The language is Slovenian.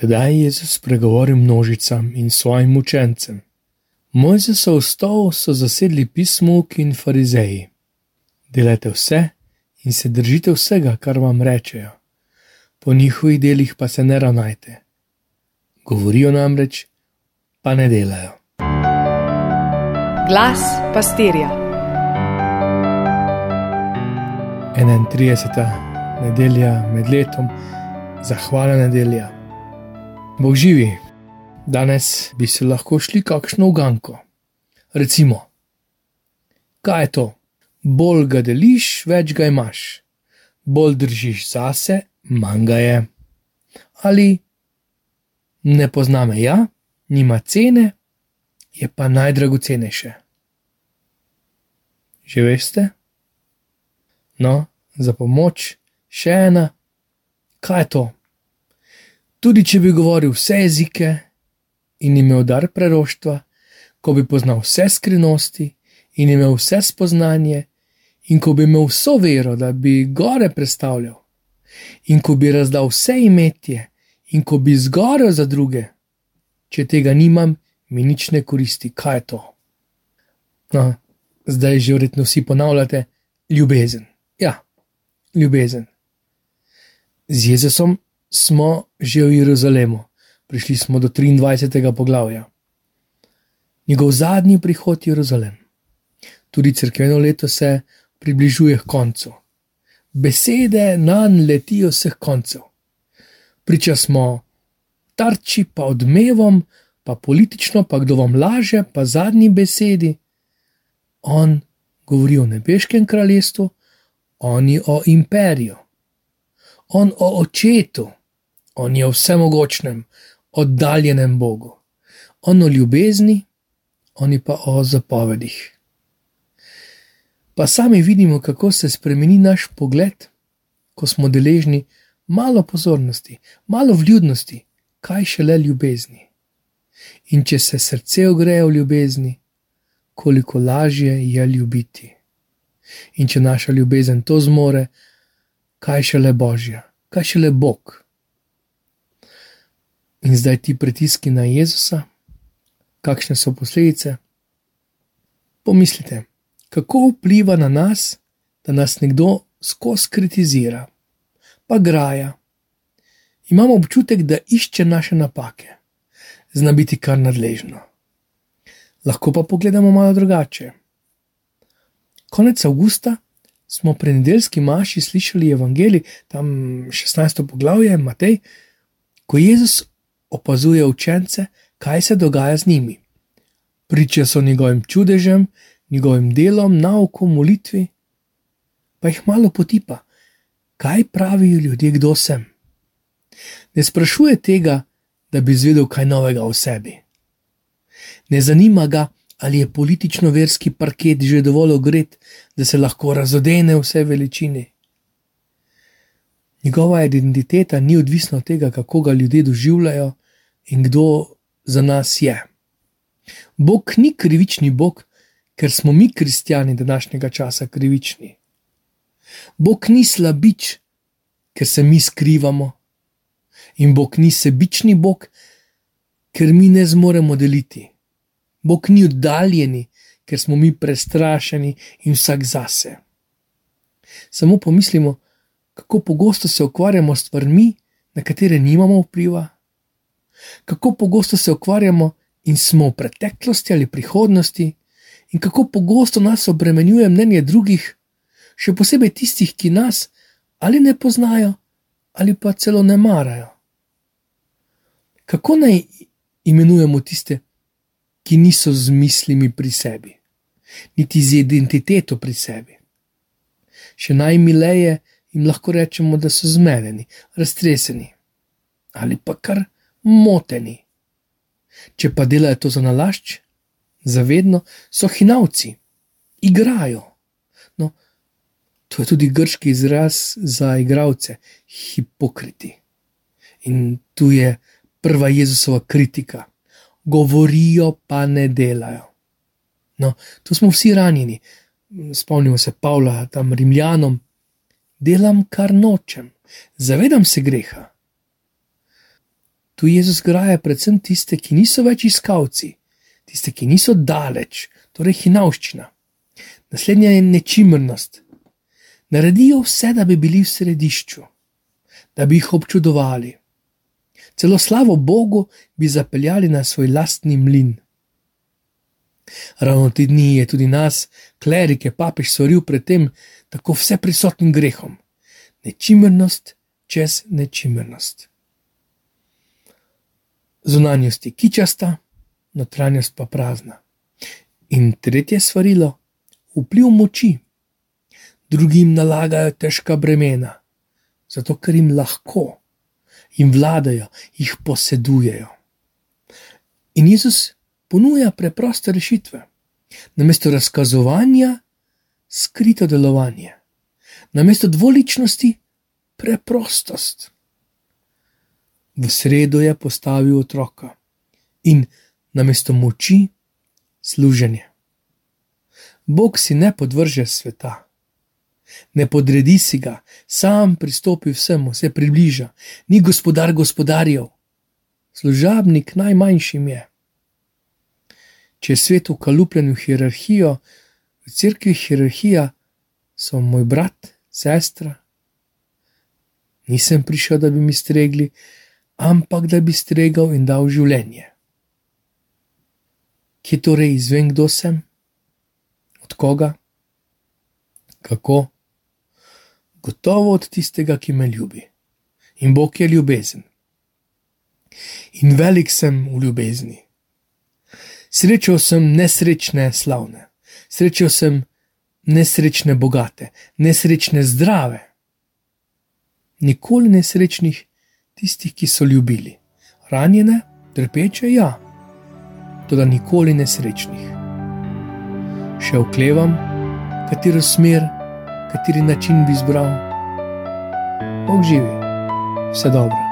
Tedaj je Jezus spregovoril množicam in svojim učencem. Mojzesov stol so zasedli pismuki in farizeji. Delajte vse in se držite vsega, kar vam rečejo, po njihovih delih pa se ne ravnajte. Govorijo namreč, pa ne delajo. Glas pastirja. 31. nedelja med letom, zahvala nedelja. Bog živi, danes bi se lahko šli kakšno uganko. Recimo, kaj je to? Bolj ga deliš, več ga imaš, bolj držiš zase, manj ga je. Ali ne pozname ja, nima cene, je pa najdragocenejše. Že veste? No, za pomoč še ena, kaj je to? Tudi če bi govoril vse jezike in imel dar preroštva, ko bi poznal vse skrivnosti in imel vse spoznanje, in ko bi imel vso vero, da bi gore predstavljal, in ko bi razdal vse imetje, in ko bi zgorel za druge, če tega nimam, mi nič ne koristi, kaj je to. No, zdaj že verjetno vsi ponavljate: ljubezen. Ja, ljubezen. Z Jezusom smo že v Jeruzalemu, prišli smo do 23. poglavja. Njegov zadnji prihod v Jeruzalem. Tudi crkveno leto se približuje koncu. Besede na njega letijo vseh koncev. Priča smo tarči, pa odmevom, pa politično, pa kdo vam laže, pa zadnji besedi. On govori o nebeškem kraljestvu, oni o imperiju, on o očetu, on je o vsemogočnem, oddaljenem Bogu, on o ljubezni, oni pa o zapovedih. Pa sami vidimo, kako se spremeni naš pogled, ko smo deležni malo pozornosti, malo vljudnosti, kaj šele ljubezni. In če se srce ogreje v ljubezni, koliko lažje je ljubiti. In če naša ljubezen to zmore, kaj šele Božja, kaj šele Bog. In zdaj ti pritiski na Jezusa, kakšne so posledice? Pomislite, kako vpliva na nas, da nas nekdo skozi kritizira, pa graja. Imamo občutek, da išče naše napake, zna biti kar nadležno. Lahko pa pogledamo malo drugače. Konec avgusta smo pri nedeljski maši slišali evangelij, tam 16. poglavje, Matej, ko Jezus opazuje učence, kaj se dogaja z njimi. Priča so njegovim čudežem, njegovim delom, naukom, molitvi, pa jih malo potipa, kaj pravijo ljudje, kdo sem. Ne sprašuje tega, da bi izvedel kaj novega o sebi. Ne zanima ga, ali je politično-verski parket že dovolj ogret, da se lahko razodene vse veličine. Njegova identiteta ni odvisna od tega, kako ga ljudje doživljajo in kdo za nas je. Bog ni krivični Bog, ker smo mi, kristijani, današnjega časa krivični. Bog ni slabič, ker se mi skrivamo, in Bog ni sebični Bog, ker mi ne zmoremo deliti. Bog ni oddaljeni, ker smo mi prestrašeni in vsak zase. Samo pomislimo, kako pogosto se ukvarjamo s stvarmi, na katere nimamo vpliva, kako pogosto se ukvarjamo in smo v preteklosti ali prihodnosti, in kako pogosto nas obremenjuje mnenje drugih, še posebej tistih, ki nas ali ne poznajo, ali pa celo ne marajo. Kako naj imenujemo tiste, ki niso z mislimi pri sebi, niti z identiteto pri sebi? Še najmileje jim lahko rečemo, da so zmedeni, raztreseni ali pa kar moteni. Če pa delajo to za nalašč, zavedno so hinavci, igrajo. No, to je tudi grški izraz za igralce, hipokriti. In tu je prva Jezusova kritika. Govorijo, pa ne delajo. No, tu smo vsi ranjeni. Spomnimo se Pavla, tam Rimljanom. Delam, kar nočem, zavedam se greha. Tu Jezus graje predvsem tiste, ki niso več iskalci, tiste, ki niso daleč, torej hinavščina. Naslednja je nečimrnost. Naredijo vse, da bi bili v središču, da bi jih občudovali. Celo slavo Bogu bi zapeljali na svoj lastni mlin. Ravno ti dni je tudi nas, klerike, papež soril pred tem tako vse prisotnim grehom. Nečimrnost čez nečimrnost. Zunanjost je kičasta, notranjost pa prazna. In tretje svarilo: vpliv moči. Drugim nalagajo težka bremena, zato ker jim lahko, jim vladajo, jih posedujejo. In Jezus ponuja preproste rešitve. Namesto razkazovanja, skrito delovanje, namesto dvoličnosti, preprostost. V sredo je postavil otroka in namesto moči, služenje. Bog si ne podvrže sveta, ne podredi si ga, sam pristopi vsemu, se približa, ni gospodar gospodarjev, služabnik najmanjšim je. Če je svet ukalupljen v hierarhijo, v cerkvi hierarhija so moj brat, sestra. Nisem prišel, da bi mi stregli, ampak da bi stregal in dal življenje. Kje torej izvem, kdo sem? Od koga? Kako? Gotovo od tistega, ki me ljubi. In Bog je ljubezen. In velik sem v ljubezni. Srečal sem nesrečne slavne, srečal sem nesrečne bogate, nesrečne zdrave. Nikoli nesrečnih tistih, ki so ljubili. Ranjene, trpeče, ja, tudi nikoli nesrečnih. Še oklevam, katero smer, kateri način bi izbral. Bog živi, vse dobro.